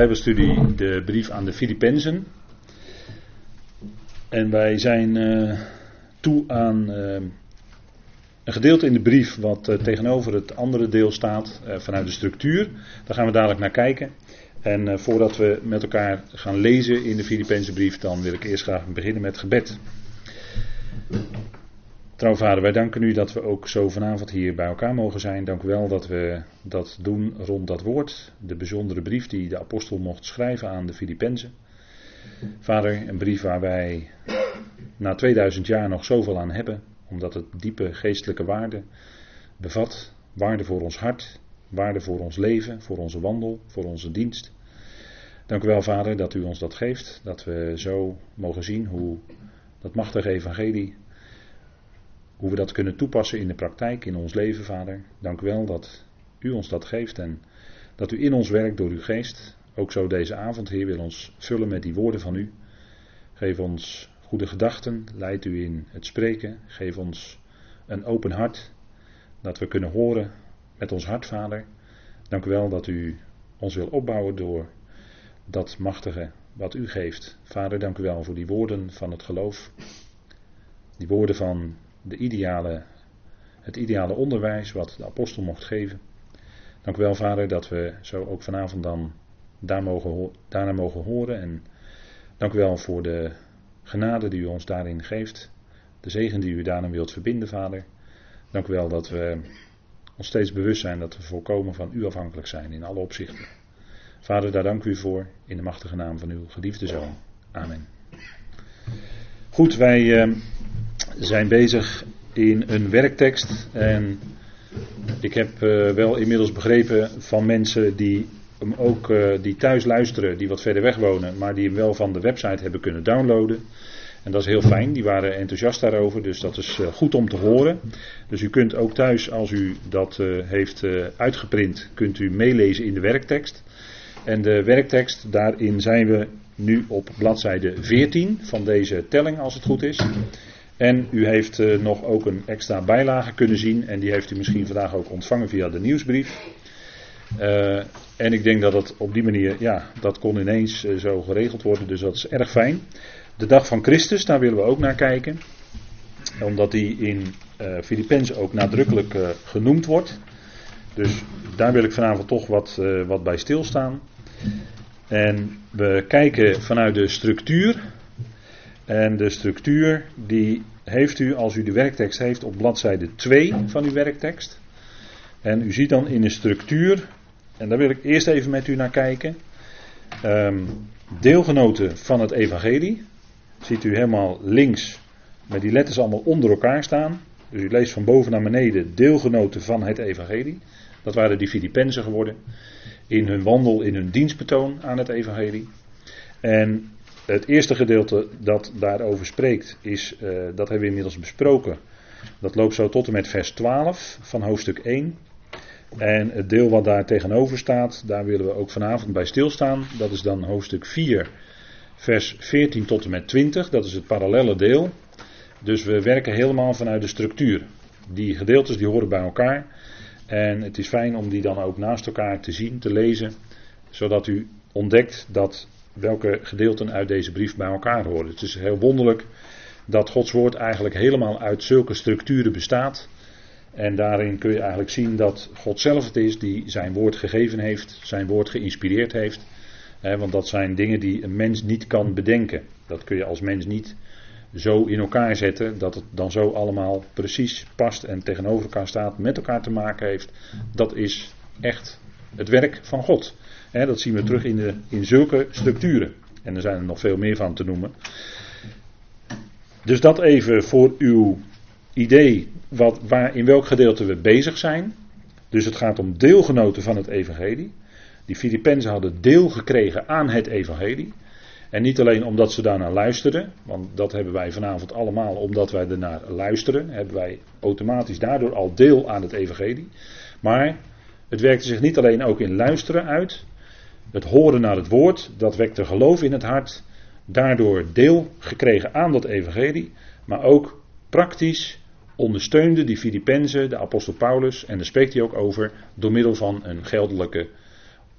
Bijbelstudie de brief aan de Filippenzen. En wij zijn uh, toe aan uh, een gedeelte in de brief wat uh, tegenover het andere deel staat vanuit de structuur. Daar gaan we dadelijk naar kijken. En voordat we met elkaar gaan lezen in de Filippense brief, dan wil ik eerst graag beginnen met gebed. Trouw vader, wij danken u dat we ook zo vanavond hier bij elkaar mogen zijn. Dank u wel dat we dat doen rond dat woord. De bijzondere brief die de apostel mocht schrijven aan de Filippenzen. Vader, een brief waar wij na 2000 jaar nog zoveel aan hebben. Omdat het diepe geestelijke waarde bevat. Waarde voor ons hart, waarde voor ons leven, voor onze wandel, voor onze dienst. Dank u wel, Vader, dat u ons dat geeft. Dat we zo mogen zien hoe dat machtige evangelie hoe we dat kunnen toepassen in de praktijk, in ons leven, Vader. Dank u wel dat u ons dat geeft en dat u in ons werkt door uw geest. Ook zo deze avond, Heer, wil ons vullen met die woorden van u. Geef ons goede gedachten, leid u in het spreken. Geef ons een open hart, dat we kunnen horen met ons hart, Vader. Dank u wel dat u ons wil opbouwen door dat machtige wat u geeft. Vader, dank u wel voor die woorden van het geloof. Die woorden van de ideale, het ideale onderwijs wat de apostel mocht geven. Dank u wel, Vader, dat we zo ook vanavond dan daar mogen, daarna mogen horen. En dank u wel voor de genade die u ons daarin geeft. De zegen die u daarin wilt verbinden, Vader. Dank u wel dat we ons steeds bewust zijn dat we volkomen van u afhankelijk zijn in alle opzichten. Vader, daar dank u voor in de machtige naam van uw geliefde zoon. Amen. Goed, wij eh, zijn bezig in een werktekst. En ik heb uh, wel inmiddels begrepen van mensen die hem ook uh, die thuis luisteren, die wat verder weg wonen, maar die hem wel van de website hebben kunnen downloaden. En dat is heel fijn, die waren enthousiast daarover, dus dat is uh, goed om te horen. Dus u kunt ook thuis, als u dat heeft uitgeprint, kunt u meelezen in de werktekst. En de werktekst, daarin zijn we nu op bladzijde 14 van deze telling, als het goed is. En u heeft uh, nog ook een extra bijlage kunnen zien. En die heeft u misschien vandaag ook ontvangen via de nieuwsbrief. Uh, en ik denk dat het op die manier, ja, dat kon ineens uh, zo geregeld worden. Dus dat is erg fijn. De dag van Christus, daar willen we ook naar kijken. Omdat die in Filippenzen ook nadrukkelijk genoemd wordt. Dus daar wil ik vanavond toch wat, wat bij stilstaan. En we kijken vanuit de structuur. En de structuur die heeft u als u de werktekst heeft op bladzijde 2 van uw werktekst. En u ziet dan in de structuur, en daar wil ik eerst even met u naar kijken. Um, deelgenoten van het evangelie. Ziet u helemaal links met die letters allemaal onder elkaar staan. Dus u leest van boven naar beneden deelgenoten van het evangelie. Dat waren die Filippenzen geworden. In hun wandel, in hun dienstbetoon aan het evangelie. En het eerste gedeelte dat daarover spreekt, is, uh, dat hebben we inmiddels besproken. Dat loopt zo tot en met vers 12 van hoofdstuk 1. En het deel wat daar tegenover staat, daar willen we ook vanavond bij stilstaan. Dat is dan hoofdstuk 4, vers 14 tot en met 20. Dat is het parallelle deel. Dus we werken helemaal vanuit de structuur. Die gedeeltes die horen bij elkaar. En het is fijn om die dan ook naast elkaar te zien, te lezen. Zodat u ontdekt dat welke gedeelten uit deze brief bij elkaar horen. Het is heel wonderlijk dat Gods woord eigenlijk helemaal uit zulke structuren bestaat. En daarin kun je eigenlijk zien dat God zelf het is die zijn woord gegeven heeft, zijn woord geïnspireerd heeft. want dat zijn dingen die een mens niet kan bedenken. Dat kun je als mens niet zo in elkaar zetten dat het dan zo allemaal precies past en tegenover elkaar staat, met elkaar te maken heeft. Dat is echt het werk van God dat zien we terug in, de, in zulke structuren. En er zijn er nog veel meer van te noemen. Dus dat even voor uw idee wat, waar, in welk gedeelte we bezig zijn. Dus het gaat om deelgenoten van het evangelie. Die Filippenzen hadden deel gekregen aan het evangelie. En niet alleen omdat ze daarnaar luisterden, want dat hebben wij vanavond allemaal omdat wij ernaar luisteren, hebben wij automatisch daardoor al deel aan het evangelie. Maar het werkte zich niet alleen ook in luisteren uit, het horen naar het woord, dat wekte geloof in het hart. Daardoor deel gekregen aan dat evangelie. Maar ook praktisch ondersteunde die Filippenzen de apostel Paulus. En daar spreekt hij ook over door middel van een geldelijke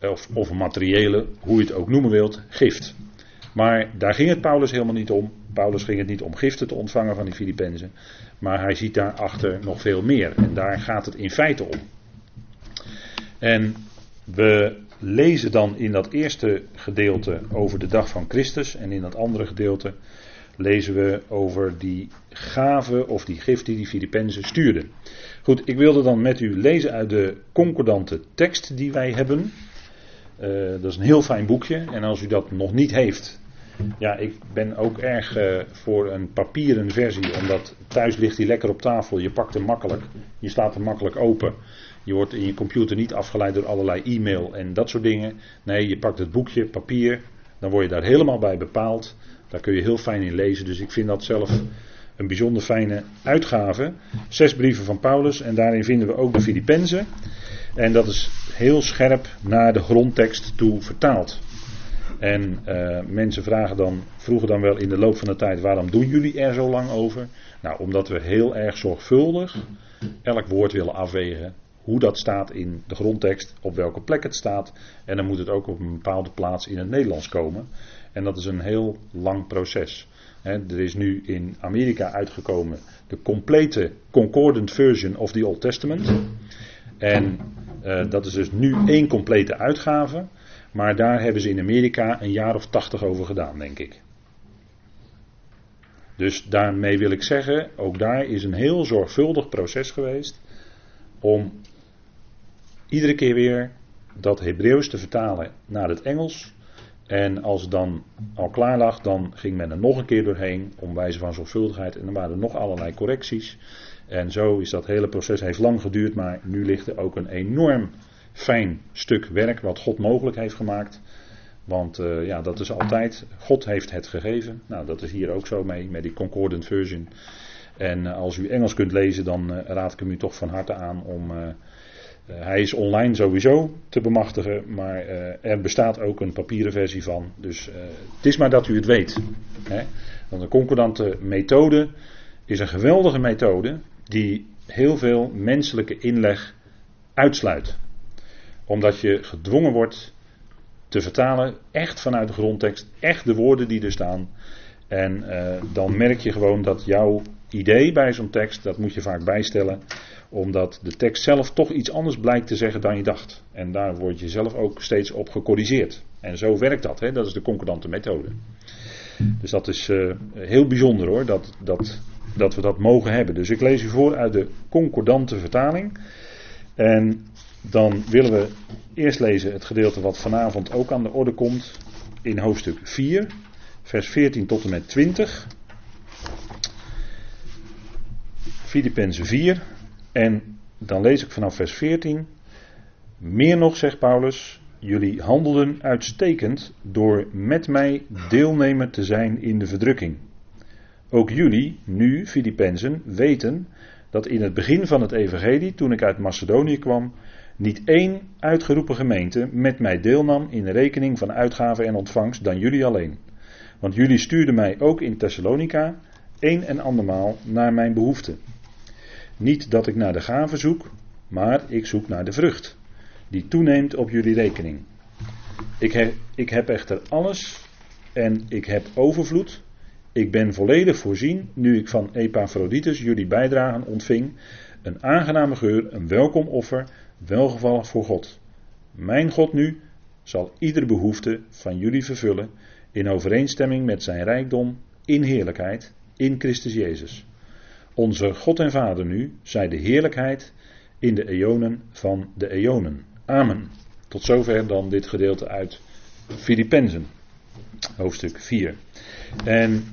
of, of een materiële, hoe je het ook noemen wilt, gift. Maar daar ging het Paulus helemaal niet om. Paulus ging het niet om giften te ontvangen van die Filippenzen. Maar hij ziet daarachter nog veel meer. En daar gaat het in feite om. En we lezen dan in dat eerste gedeelte over de dag van Christus. En in dat andere gedeelte lezen we over die gave of die gift die die Filippenzen stuurden. Goed, ik wilde dan met u lezen uit de concordante tekst die wij hebben. Uh, dat is een heel fijn boekje. En als u dat nog niet heeft, ja, ik ben ook erg uh, voor een papieren versie, omdat thuis ligt hij lekker op tafel. Je pakt hem makkelijk, je staat hem makkelijk open. Je wordt in je computer niet afgeleid door allerlei e-mail en dat soort dingen. Nee, je pakt het boekje, papier, dan word je daar helemaal bij bepaald. Daar kun je heel fijn in lezen. Dus ik vind dat zelf een bijzonder fijne uitgave. Zes brieven van Paulus en daarin vinden we ook de Filippenzen. En dat is heel scherp naar de grondtekst toe vertaald. En uh, mensen vragen dan, vroegen dan wel in de loop van de tijd: waarom doen jullie er zo lang over? Nou, omdat we heel erg zorgvuldig elk woord willen afwegen. Hoe dat staat in de grondtekst, op welke plek het staat. En dan moet het ook op een bepaalde plaats in het Nederlands komen. En dat is een heel lang proces. er is nu in Amerika uitgekomen de complete concordant version of the Old Testament. En uh, dat is dus nu één complete uitgave. Maar daar hebben ze in Amerika een jaar of tachtig over gedaan, denk ik. Dus daarmee wil ik zeggen, ook daar is een heel zorgvuldig proces geweest om iedere keer weer dat Hebreeuws te vertalen naar het Engels. En als het dan al klaar lag, dan ging men er nog een keer doorheen om wijze van zorgvuldigheid. En dan waren er nog allerlei correcties. En zo is dat hele proces, heeft lang geduurd, maar nu ligt er ook een enorm fijn stuk werk wat God mogelijk heeft gemaakt. Want uh, ja, dat is altijd, God heeft het gegeven. Nou, dat is hier ook zo mee, met die Concordant Version. En uh, als u Engels kunt lezen, dan uh, raad ik hem u toch van harte aan om. Hij is online sowieso te bemachtigen, maar er bestaat ook een papieren versie van. Dus het is maar dat u het weet. Hè? Want de concordante methode is een geweldige methode die heel veel menselijke inleg uitsluit omdat je gedwongen wordt te vertalen, echt vanuit de grondtekst, echt de woorden die er staan. En dan merk je gewoon dat jouw idee bij zo'n tekst, dat moet je vaak bijstellen, omdat de tekst zelf toch iets anders blijkt te zeggen dan je dacht. En daar word je zelf ook steeds op gecorrigeerd. En zo werkt dat, hè? dat is de concordante methode. Dus dat is uh, heel bijzonder hoor, dat, dat, dat we dat mogen hebben. Dus ik lees u voor uit de concordante vertaling. En dan willen we eerst lezen het gedeelte wat vanavond ook aan de orde komt in hoofdstuk 4, vers 14 tot en met 20. Filippenzen 4 en dan lees ik vanaf vers 14. Meer nog, zegt Paulus, jullie handelden uitstekend door met mij deelnemer te zijn in de verdrukking. Ook jullie, nu, Filippenzen, weten dat in het begin van het evangelie, toen ik uit Macedonië kwam, niet één uitgeroepen gemeente met mij deelnam in de rekening van uitgaven en ontvangst dan jullie alleen. Want jullie stuurden mij ook in Thessalonica een en andermaal naar mijn behoeften. Niet dat ik naar de gave zoek, maar ik zoek naar de vrucht, die toeneemt op jullie rekening. Ik heb, ik heb echter alles en ik heb overvloed. Ik ben volledig voorzien nu ik van Epaphroditus jullie bijdragen ontving. Een aangename geur, een welkom offer, welgevallig voor God. Mijn God nu zal iedere behoefte van jullie vervullen in overeenstemming met zijn rijkdom in heerlijkheid in Christus Jezus. Onze God en Vader nu zij de heerlijkheid in de eonen van de eonen. Amen. Tot zover dan dit gedeelte uit Filippenzen, hoofdstuk 4. En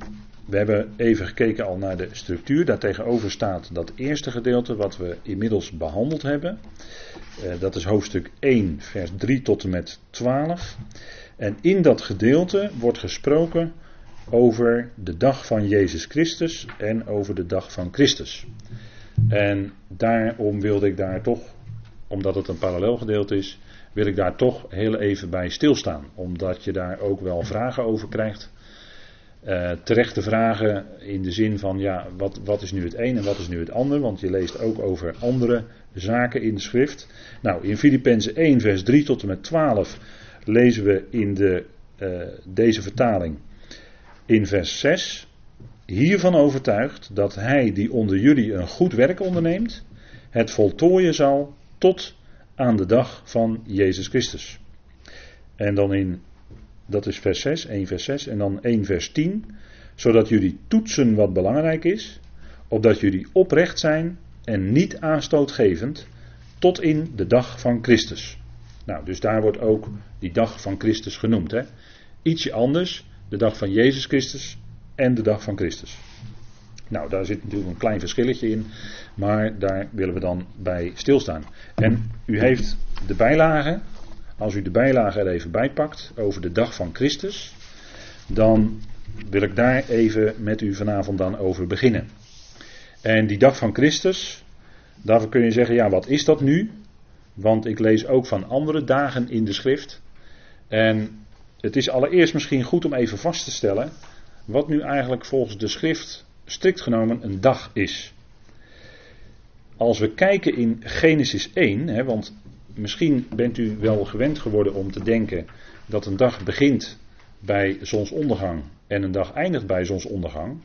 we hebben even gekeken al naar de structuur. Daartegenover staat dat eerste gedeelte wat we inmiddels behandeld hebben. Uh, dat is hoofdstuk 1, vers 3 tot en met 12. En in dat gedeelte wordt gesproken over de dag van Jezus Christus en over de dag van Christus. En daarom wilde ik daar toch, omdat het een parallel gedeelte is, wil ik daar toch heel even bij stilstaan. Omdat je daar ook wel vragen over krijgt uh, terechte vragen in de zin van ja, wat, wat is nu het een en wat is nu het ander? Want je leest ook over andere zaken in de schrift. Nou, in Filippenzen 1, vers 3 tot en met 12 lezen we in de, uh, deze vertaling in vers 6. Hiervan overtuigd dat hij die onder jullie een goed werk onderneemt, het voltooien zal tot aan de dag van Jezus Christus. En dan in, dat is vers 6, 1 vers 6 en dan 1 vers 10, zodat jullie toetsen wat belangrijk is, opdat jullie oprecht zijn en niet aanstootgevend tot in de dag van Christus. Nou, dus daar wordt ook die dag van Christus genoemd. Hè? Ietsje anders, de dag van Jezus Christus en de dag van Christus. Nou, daar zit natuurlijk een klein verschilletje in, maar daar willen we dan bij stilstaan. En u heeft de bijlage, als u de bijlage er even bij pakt over de dag van Christus, dan wil ik daar even met u vanavond dan over beginnen. En die dag van Christus, daarvoor kun je zeggen, ja, wat is dat nu? Want ik lees ook van andere dagen in de schrift. En het is allereerst misschien goed om even vast te stellen wat nu eigenlijk volgens de schrift strikt genomen een dag is. Als we kijken in Genesis 1, hè, want misschien bent u wel gewend geworden om te denken dat een dag begint bij zonsondergang en een dag eindigt bij zonsondergang.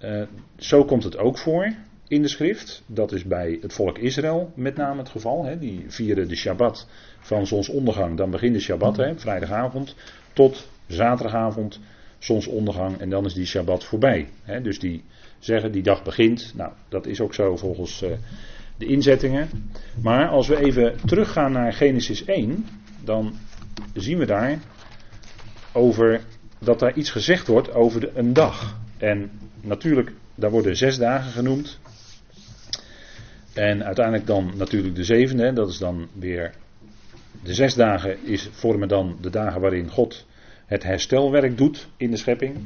Uh, zo komt het ook voor in de schrift. Dat is bij het volk Israël met name het geval. Hè. Die vieren de Shabbat van zonsondergang. Dan begint de Shabbat, hè, vrijdagavond, tot zaterdagavond, zonsondergang. En dan is die Shabbat voorbij. Hè. Dus die zeggen die dag begint. Nou, dat is ook zo volgens uh, de inzettingen. Maar als we even teruggaan naar Genesis 1, dan zien we daar over dat daar iets gezegd wordt over de, een dag. En natuurlijk, daar worden zes dagen genoemd. En uiteindelijk dan natuurlijk de zevende, dat is dan weer. De zes dagen is, vormen dan de dagen waarin God het herstelwerk doet in de schepping.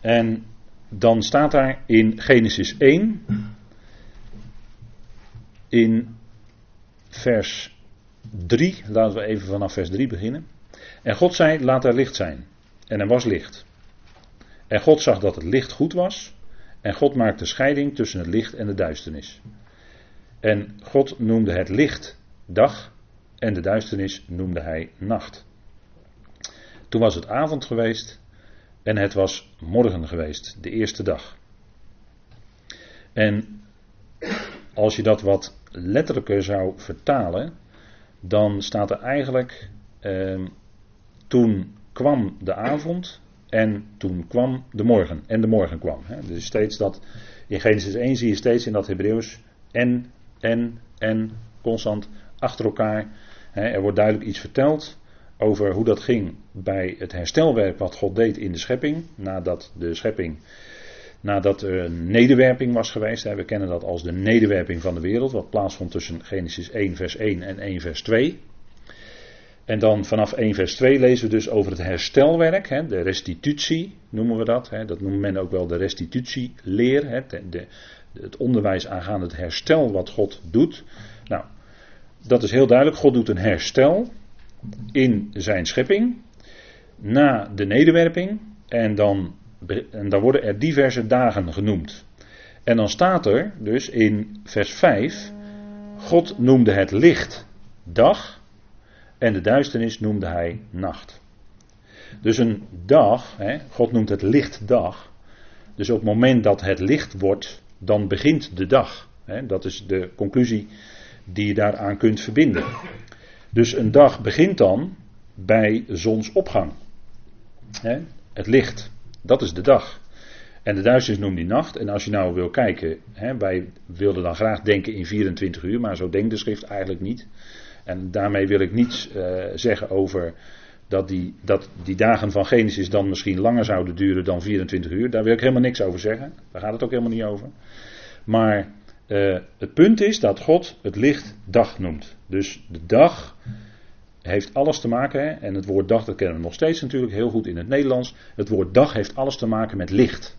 En dan staat daar in Genesis 1, in vers 3, laten we even vanaf vers 3 beginnen. En God zei: Laat er licht zijn. En er was licht. En God zag dat het licht goed was. En God maakte scheiding tussen het licht en de duisternis. En God noemde het licht dag en de duisternis noemde hij nacht. Toen was het avond geweest en het was morgen geweest, de eerste dag. En als je dat wat letterlijker zou vertalen, dan staat er eigenlijk, eh, toen kwam de avond en toen kwam de morgen. En de morgen kwam. Hè. Dus steeds dat, in Genesis 1 zie je steeds in dat Hebreeuws en en, en, constant achter elkaar. Er wordt duidelijk iets verteld over hoe dat ging bij het herstelwerk wat God deed in de schepping. Nadat de schepping, nadat er een nederwerping was geweest. we kennen dat als de nederwerping van de wereld, wat plaatsvond tussen Genesis 1 vers 1 en 1 vers 2. En dan vanaf 1 vers 2 lezen we dus over het herstelwerk, de restitutie noemen we dat. dat noemt men ook wel de restitutieleer, de, het onderwijs aangaande het herstel wat God doet. Nou, dat is heel duidelijk. God doet een herstel in zijn schepping na de nederwerping. En dan, en dan worden er diverse dagen genoemd. En dan staat er dus in vers 5: God noemde het licht dag en de duisternis noemde hij nacht. Dus een dag, hè, God noemt het licht dag. Dus op het moment dat het licht wordt, dan begint de dag. Dat is de conclusie die je daaraan kunt verbinden. Dus een dag begint dan bij zonsopgang. Het licht, dat is de dag. En de duisternis noemt die nacht. En als je nou wil kijken, wij wilden dan graag denken in 24 uur, maar zo denkt de schrift eigenlijk niet. En daarmee wil ik niets uh, zeggen over dat die, dat die dagen van Genesis dan misschien langer zouden duren dan 24 uur. Daar wil ik helemaal niks over zeggen. Daar gaat het ook helemaal niet over. Maar uh, het punt is dat God het licht dag noemt. Dus de dag heeft alles te maken, hè, en het woord dag dat kennen we nog steeds natuurlijk heel goed in het Nederlands. Het woord dag heeft alles te maken met licht.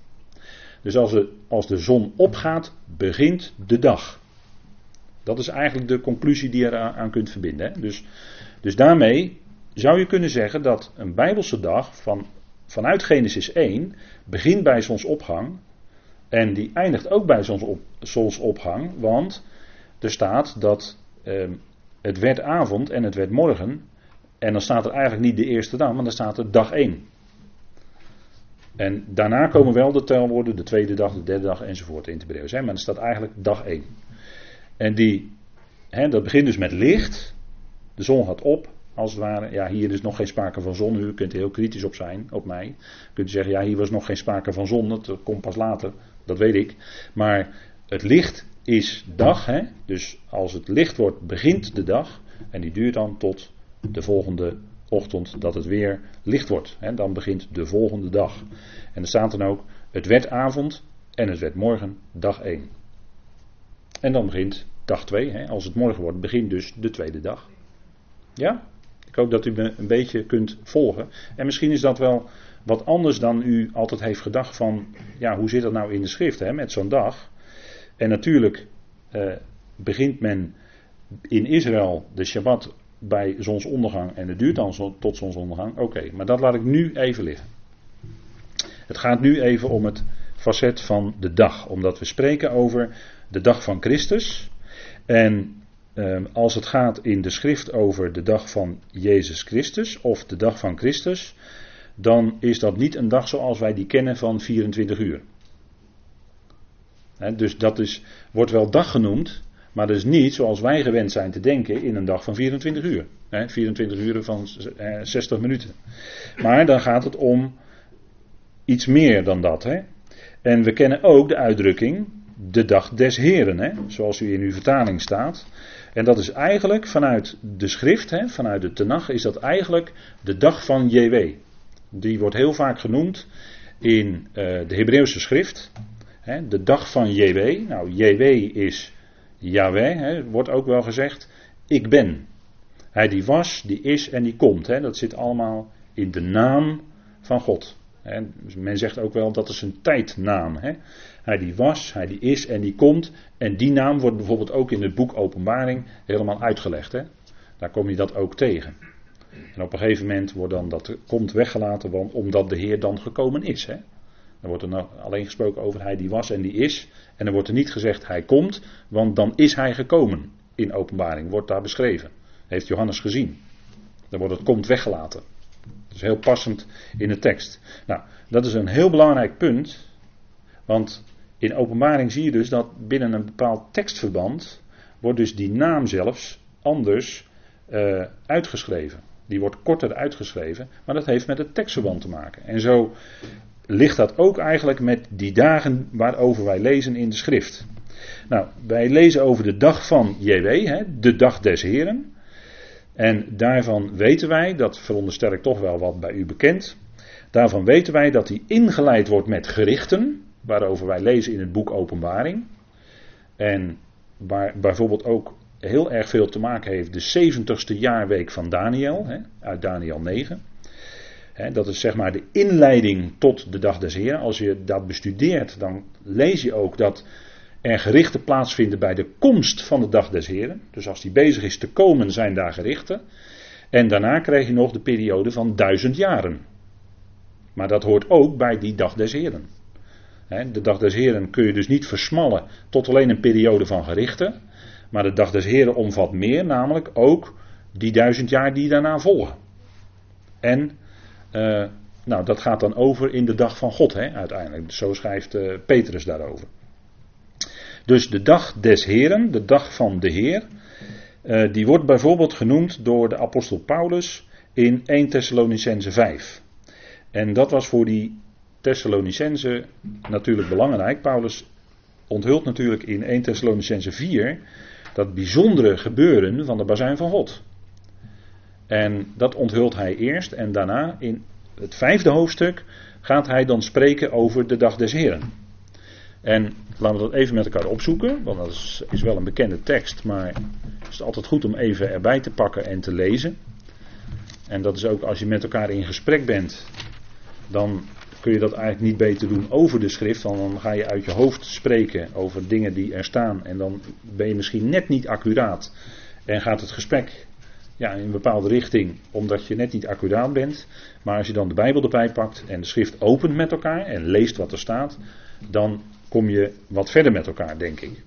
Dus als, de, als de zon opgaat, begint de dag. Dat is eigenlijk de conclusie die je eraan kunt verbinden. Hè. Dus, dus daarmee zou je kunnen zeggen dat een Bijbelse dag van vanuit Genesis 1 begint bij zonsopgang en die eindigt ook bij zonsopgang, want er staat dat ehm, het werd avond en het werd morgen. En dan staat er eigenlijk niet de eerste dag, maar dan staat er dag 1. En daarna komen wel de telwoorden, de tweede dag, de derde dag enzovoort in te Hebreeuws. Maar dan staat eigenlijk dag 1. En die, hè, dat begint dus met licht. De zon gaat op, als het ware. Ja, hier is nog geen sprake van zon. U kunt er heel kritisch op zijn, op mij. U kunt zeggen, ja, hier was nog geen sprake van zon. Dat komt pas later, dat weet ik. Maar het licht is dag. Hè? Dus als het licht wordt, begint de dag. En die duurt dan tot de volgende ochtend dat het weer licht wordt. Hè? Dan begint de volgende dag. En er staat dan ook, het werd avond en het werd morgen dag 1. En dan begint dag 2. Als het morgen wordt, begint dus de tweede dag. Ja? Ik hoop dat u me een beetje kunt volgen. En misschien is dat wel wat anders dan u altijd heeft gedacht van, ja, hoe zit dat nou in de schrift hè, met zo'n dag? En natuurlijk eh, begint men in Israël de Shabbat bij zonsondergang en het duurt dan tot zonsondergang. Oké, maar dat laat ik nu even liggen. Het gaat nu even om het facet van de dag, omdat we spreken over de dag van Christus. En eh, als het gaat in de schrift over de dag van Jezus Christus of de dag van Christus, dan is dat niet een dag zoals wij die kennen van 24 uur dus dat is, wordt wel dag genoemd, maar dat is niet zoals wij gewend zijn te denken in een dag van 24 uur. 24 uur van 60 eh, minuten. Maar dan gaat het om iets meer dan dat. En we kennen ook de uitdrukking de dag des Heren, zoals u in uw vertaling staat. En dat is eigenlijk vanuit de schrift, vanuit de Tenach, is dat eigenlijk de dag van JW. Die wordt heel vaak genoemd in uh, de Hebreeuwse schrift de dag van JW. Nou, JW is Yahweh, wordt ook wel gezegd. Ik ben. Hij die was, die is en die komt. dat zit allemaal in de naam van God. Dus men zegt ook wel dat is een tijdnaam. Hij die was, hij die is en die komt. En die naam wordt bijvoorbeeld ook in het boek Openbaring helemaal uitgelegd. Daar kom je dat ook tegen. En op een gegeven moment wordt dan dat komt weggelaten, want omdat de Heer dan gekomen is. Dan wordt er nou alleen gesproken over hij die was en die is. En dan wordt er niet gezegd hij komt, want dan is hij gekomen. In openbaring wordt daar beschreven. Heeft Johannes gezien. Dan wordt het komt weggelaten. Dat is heel passend in de tekst. Nou, dat is een heel belangrijk punt. Want in openbaring zie je dus dat binnen een bepaald tekstverband wordt dus die naam zelfs anders uh, uitgeschreven. Die wordt korter uitgeschreven, maar dat heeft met het tekstverband te maken. En zo ligt dat ook eigenlijk met die dagen waarover wij lezen in de schrift. Nou, wij lezen over de dag van JW, hè, de dag des Heren. En daarvan weten wij, dat veronderstel ik toch wel wat bij u bekend. Daarvan weten wij dat die ingeleid wordt met gerichten, waarover wij lezen in het boek Openbaring. En waar bijvoorbeeld ook heel erg veel te maken heeft de 70ste jaarweek van Daniel, hè, uit Daniel 9 dat is zeg maar de inleiding tot de dag des Heren. Als je dat bestudeert, dan lees je ook dat er gerichten plaatsvinden bij de komst van de dag des Heren. Dus als die bezig is te komen, zijn daar gerichten. En daarna krijg je nog de periode van duizend jaren. Maar dat hoort ook bij die dag des Heren. De dag des Heren kun je dus niet versmallen tot alleen een periode van gerichten. Maar de dag des Heren omvat meer, namelijk ook die duizend jaar die daarna volgen. En uh, nou, dat gaat dan over in de dag van God, hè, uiteindelijk. Zo schrijft uh, Petrus daarover. Dus de dag des Heren, de dag van de Heer, uh, die wordt bijvoorbeeld genoemd door de apostel Paulus in 1 Thessalonicense 5. En dat was voor die Thessalonicense natuurlijk belangrijk. Paulus onthult natuurlijk in 1 Thessalonicense 4 dat bijzondere gebeuren van de bazuin van God. En dat onthult hij eerst en daarna in het vijfde hoofdstuk gaat hij dan spreken over de dag des Heren. En laten we dat even met elkaar opzoeken, want dat is, is wel een bekende tekst, maar het is altijd goed om even erbij te pakken en te lezen. En dat is ook als je met elkaar in gesprek bent, dan kun je dat eigenlijk niet beter doen over de schrift, want dan ga je uit je hoofd spreken over dingen die er staan en dan ben je misschien net niet accuraat en gaat het gesprek ja, in een bepaalde richting, omdat je net niet accuraat bent. Maar als je dan de Bijbel erbij pakt en de schrift opent met elkaar en leest wat er staat, dan kom je wat verder met elkaar, denk ik.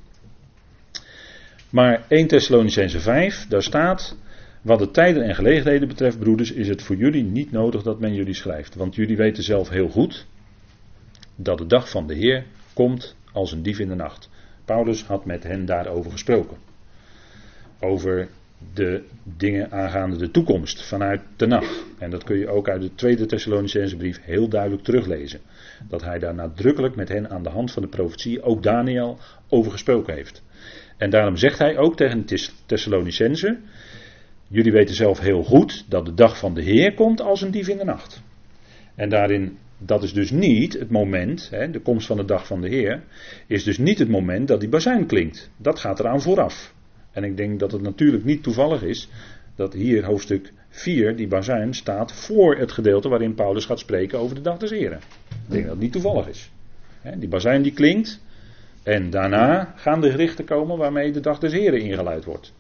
Maar 1 Thessalonicense 5, daar staat, wat de tijden en gelegenheden betreft, broeders, is het voor jullie niet nodig dat men jullie schrijft. Want jullie weten zelf heel goed dat de dag van de Heer komt als een dief in de nacht. Paulus had met hen daarover gesproken. Over de dingen aangaande de toekomst vanuit de nacht. En dat kun je ook uit de tweede Thessalonicense brief heel duidelijk teruglezen. Dat hij daar nadrukkelijk met hen aan de hand van de profetie, ook Daniel, over gesproken heeft. En daarom zegt hij ook tegen de Thessalonicense: Jullie weten zelf heel goed dat de dag van de Heer komt als een dief in de nacht. En daarin, dat is dus niet het moment, hè, de komst van de dag van de Heer, is dus niet het moment dat die bazuin klinkt. Dat gaat eraan vooraf. En ik denk dat het natuurlijk niet toevallig is dat hier hoofdstuk 4, die bazuin, staat voor het gedeelte waarin Paulus gaat spreken over de dag des Heren. Ik denk dat het niet toevallig is. Die bazuin die klinkt en daarna gaan de gerichten komen waarmee de dag des Heren ingeluid wordt.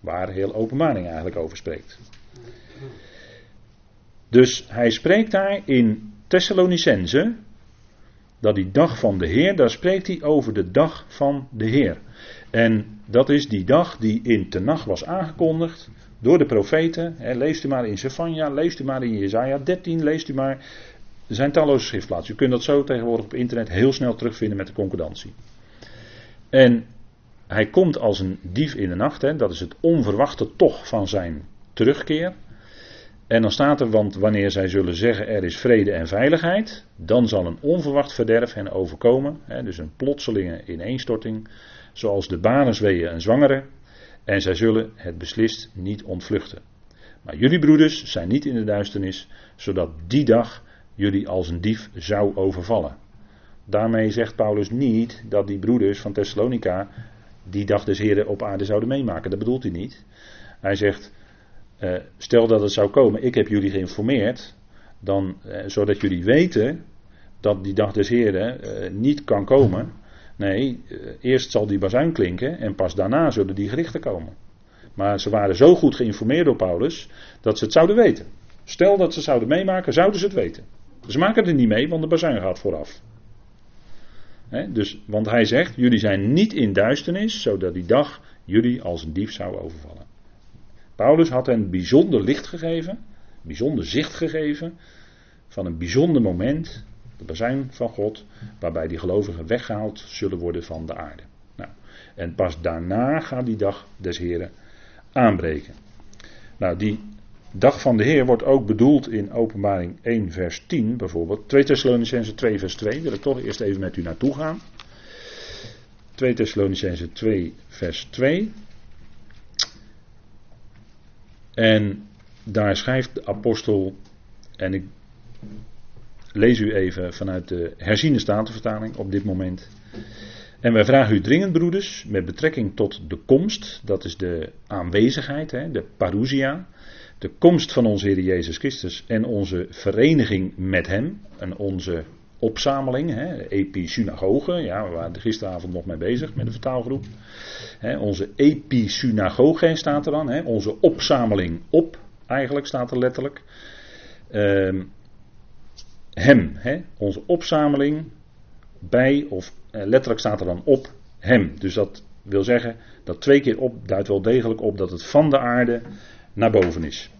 Waar heel openbaring eigenlijk over spreekt. Dus hij spreekt daar in Thessalonicense dat die dag van de Heer, daar spreekt hij over de dag van de Heer. En dat is die dag die in Tenach was aangekondigd door de profeten. Hè, leest u maar in Zephania, leest u maar in Jezaja 13, leest u maar. Zijn talloze schriftplaatsen. U kunt dat zo tegenwoordig op internet heel snel terugvinden met de concordantie. En hij komt als een dief in de nacht. Hè, dat is het onverwachte toch van zijn terugkeer. En dan staat er, want wanneer zij zullen zeggen er is vrede en veiligheid, dan zal een onverwacht verderf hen overkomen. Hè, dus een plotselinge ineenstorting zoals de barensweeën en zwangere, en zij zullen het beslist niet ontvluchten. Maar jullie broeders zijn niet in de duisternis, zodat die dag jullie als een dief zou overvallen. Daarmee zegt Paulus niet dat die broeders van Thessalonica die dag des Heren op aarde zouden meemaken. Dat bedoelt hij niet. Hij zegt, eh, stel dat het zou komen, ik heb jullie geïnformeerd, dan, eh, zodat jullie weten dat die dag des Heren eh, niet kan komen. Nee, eerst zal die bazuin klinken en pas daarna zullen die gerichten komen. Maar ze waren zo goed geïnformeerd door Paulus dat ze het zouden weten. Stel dat ze zouden meemaken, zouden ze het weten. Ze maken er niet mee, want de bazuin gaat vooraf. Dus, want hij zegt, jullie zijn niet in duisternis, zodat die dag jullie als een dief zou overvallen. Paulus had hen bijzonder licht gegeven, bijzonder zicht gegeven van een bijzonder moment de bazuin van God, waarbij die gelovigen weggehaald zullen worden van de aarde. Nou, en pas daarna gaat die dag des Heren aanbreken. Nou, die dag van de Heer wordt ook bedoeld in Openbaring 1, vers 10 bijvoorbeeld. 2 Thessalonicense 2, vers 2, wil ik toch eerst even met u naartoe gaan. 2 Thessalonicense 2, vers 2. En daar schrijft de apostel, en ik lees u even vanuit de herziene statenvertaling op dit moment. En wij vragen u dringend, broeders, met betrekking tot de komst, dat is de aanwezigheid, hè, de parousia, de komst van onze Heer Jezus Christus en onze vereniging met Hem, en onze opzameling, hè, episynagoge, ja, we waren gisteravond nog mee bezig met de vertaalgroep. Hè, onze episynagoge staat er dan, hè, onze opzameling op, eigenlijk staat er letterlijk. Ehm, hem. Hè? Onze opzameling bij, of eh, letterlijk staat er dan op hem. Dus dat wil zeggen, dat twee keer op duidt wel degelijk op dat het van de aarde naar boven is.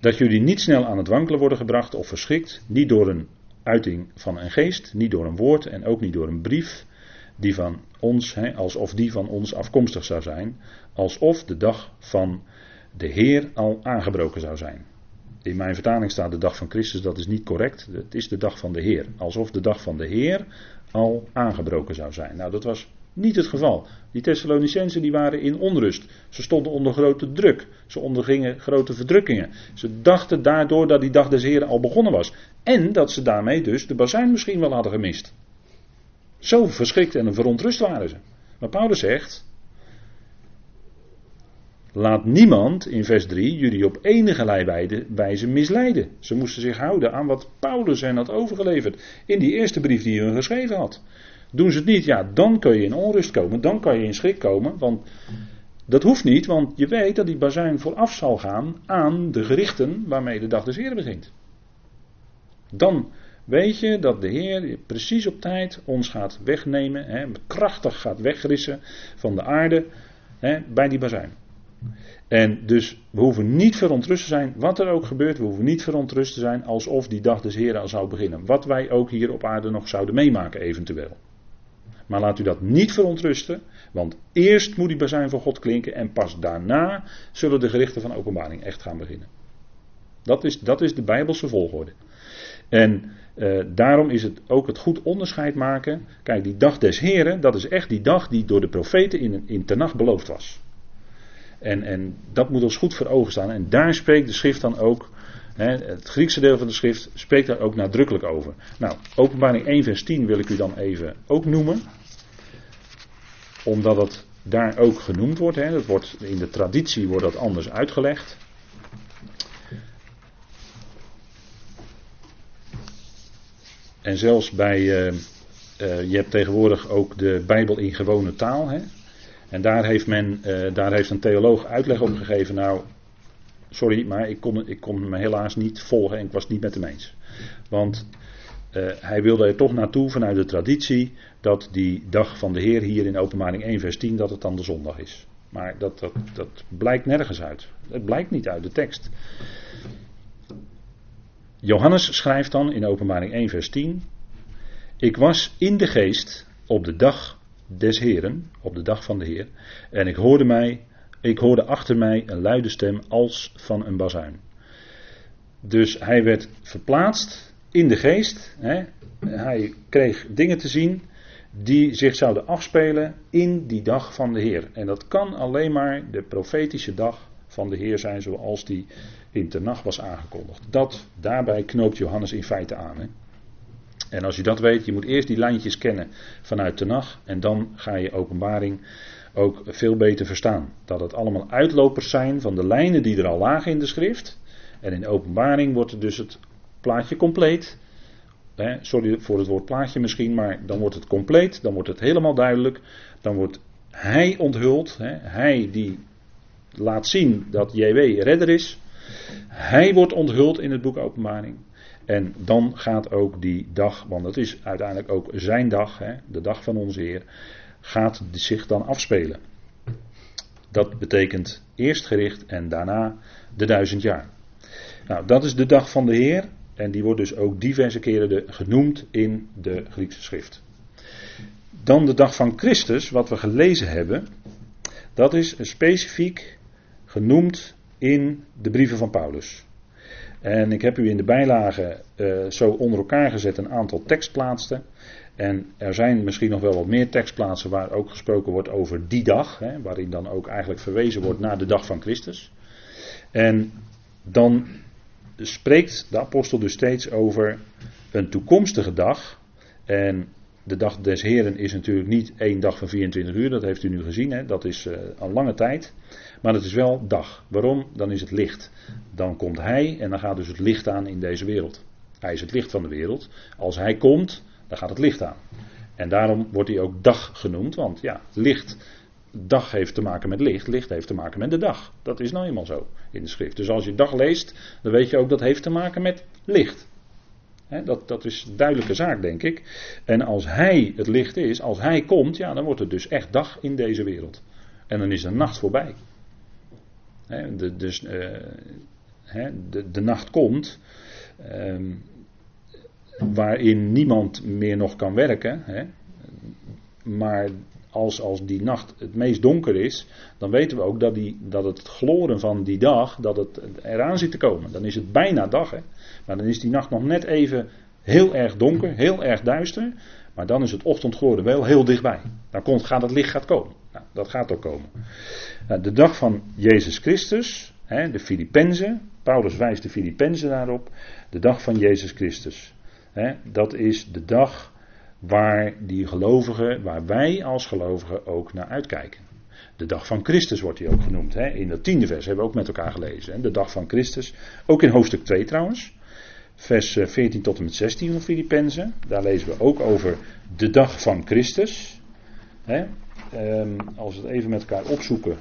Dat jullie niet snel aan het wankelen worden gebracht of verschrikt, niet door een uiting van een geest, niet door een woord en ook niet door een brief die van ons, alsof die van ons afkomstig zou zijn, alsof de dag van de Heer al aangebroken zou zijn. In mijn vertaling staat de dag van Christus, dat is niet correct. Het is de dag van de Heer. Alsof de dag van de Heer al aangebroken zou zijn. Nou, dat was niet het geval. Die Thessalonicensen die waren in onrust. Ze stonden onder grote druk. Ze ondergingen grote verdrukkingen. Ze dachten daardoor dat die dag des Heren al begonnen was. En dat ze daarmee dus de bazuin misschien wel hadden gemist. Zo verschrikt en verontrust waren ze. Maar Paulus zegt, Laat niemand, in vers 3, jullie op enige wijze misleiden. Ze moesten zich houden aan wat Paulus hen had overgeleverd. In die eerste brief die hij hun geschreven had. Doen ze het niet, ja, dan kun je in onrust komen. Dan kan je in schrik komen. Want Dat hoeft niet, want je weet dat die bazuin vooraf zal gaan aan de gerichten waarmee de dag des Heeren begint. Dan weet je dat de Heer precies op tijd ons gaat wegnemen, hè, krachtig gaat wegrissen van de aarde hè, bij die bazuin. En dus we hoeven niet verontrust te zijn, wat er ook gebeurt, we hoeven niet verontrust te zijn alsof die dag des Heren al zou beginnen. Wat wij ook hier op aarde nog zouden meemaken eventueel. Maar laat u dat niet verontrusten, want eerst moet die bazuin van God klinken en pas daarna zullen de gerichten van openbaring echt gaan beginnen. Dat is, dat is de Bijbelse volgorde. En uh, daarom is het ook het goed onderscheid maken. Kijk, die dag des Heren, dat is echt die dag die door de profeten in, in nacht beloofd was. En, en dat moet ons goed voor ogen staan. En daar spreekt de schrift dan ook, het Griekse deel van de schrift, spreekt daar ook nadrukkelijk over. Nou, openbaring 1 vers 10 wil ik u dan even ook noemen. Omdat het daar ook genoemd wordt. Hè. Dat wordt in de traditie wordt dat anders uitgelegd. En zelfs bij, uh, uh, je hebt tegenwoordig ook de Bijbel in gewone taal. Hè? En daar heeft, men, uh, daar heeft een theoloog uitleg op gegeven. Nou, sorry, maar ik kon, ik kon me helaas niet volgen en ik was het niet met hem eens. Want hij wilde er toch naartoe vanuit de traditie dat die dag van de Heer hier in openbaring 1 vers 10 dat het dan de zondag is. Maar dat, dat, dat blijkt nergens uit. Het blijkt niet uit de tekst. Johannes schrijft dan in Openbaring 1, vers 10: Ik was in de geest op de dag des Heren, op de dag van de Heer, en ik hoorde mij, ik hoorde achter mij een luide stem als van een bazuin. Dus hij werd verplaatst in de geest. Hè. Hij kreeg dingen te zien die zich zouden afspelen in die dag van de Heer. En dat kan alleen maar de profetische dag van de Heer zijn zoals die in nacht was aangekondigd. Dat, daarbij knoopt Johannes in feite aan. Hè? En als je dat weet, je moet eerst die lijntjes kennen vanuit nacht en dan ga je openbaring ook veel beter verstaan. Dat het allemaal uitlopers zijn van de lijnen die er al lagen in de schrift. En in openbaring wordt dus het plaatje compleet. Sorry voor het woord plaatje misschien, maar dan wordt het compleet, dan wordt het helemaal duidelijk. Dan wordt hij onthuld, hè, hij die laat zien dat JW redder is. Hij wordt onthuld in het boek Openbaring. En dan gaat ook die dag, want het is uiteindelijk ook zijn dag, hè, de dag van onze Heer, gaat zich dan afspelen. Dat betekent eerst gericht en daarna de duizend jaar. Nou, dat is de dag van de Heer en die wordt dus ook diverse keren genoemd in de Griekse schrift. Dan de dag van Christus, wat we gelezen hebben, dat is specifiek genoemd in de brieven van Paulus. En ik heb u in de bijlage uh, zo onder elkaar gezet een aantal tekstplaatsen. En er zijn misschien nog wel wat meer tekstplaatsen waar ook gesproken wordt over die dag, hè, waarin dan ook eigenlijk verwezen wordt naar de dag van Christus. En dan spreekt de apostel dus steeds over een toekomstige dag. En de dag des Heren is natuurlijk niet één dag van 24 uur, dat heeft u nu gezien, hè, dat is uh, al lange tijd. Maar het is wel dag. Waarom? Dan is het licht. Dan komt hij en dan gaat dus het licht aan in deze wereld. Hij is het licht van de wereld. Als hij komt, dan gaat het licht aan. En daarom wordt hij ook dag genoemd, want ja, licht, dag heeft te maken met licht, licht heeft te maken met de dag. Dat is nou eenmaal zo in de schrift. Dus als je dag leest, dan weet je ook dat heeft te maken met licht. dat, dat is een duidelijke zaak, denk ik. En als hij het licht is, als hij komt, ja, dan wordt het dus echt dag in deze wereld. En dan is de nacht voorbij de, dus de, de, nacht komt. Ehm, waarin niemand meer nog kan werken. maar als, als die nacht het meest donker is, dan weten we ook dat, die, dat het gloren van die dag, dat het eraan zit te komen. Dan is het bijna dag. Hè? Maar dan is die nacht nog net even heel erg donker, heel erg duister. Maar dan is het ochtendgloren wel heel dichtbij. Dan komt, gaat het licht gaat komen. Nou, dat gaat ook komen. Nou, de dag van Jezus Christus, hè, de Filippenzen, Paulus wijst de Filippenzen daarop, de dag van Jezus Christus. Dat is de dag waar die gelovigen, waar wij als gelovigen ook naar uitkijken. De dag van Christus wordt hij ook genoemd. In dat tiende vers hebben we ook met elkaar gelezen. De dag van Christus. Ook in hoofdstuk 2 trouwens. Vers 14 eh, tot en met 16 van Filippenzen. Daar lezen we ook over de dag van Christus. Um, als we het even met elkaar opzoeken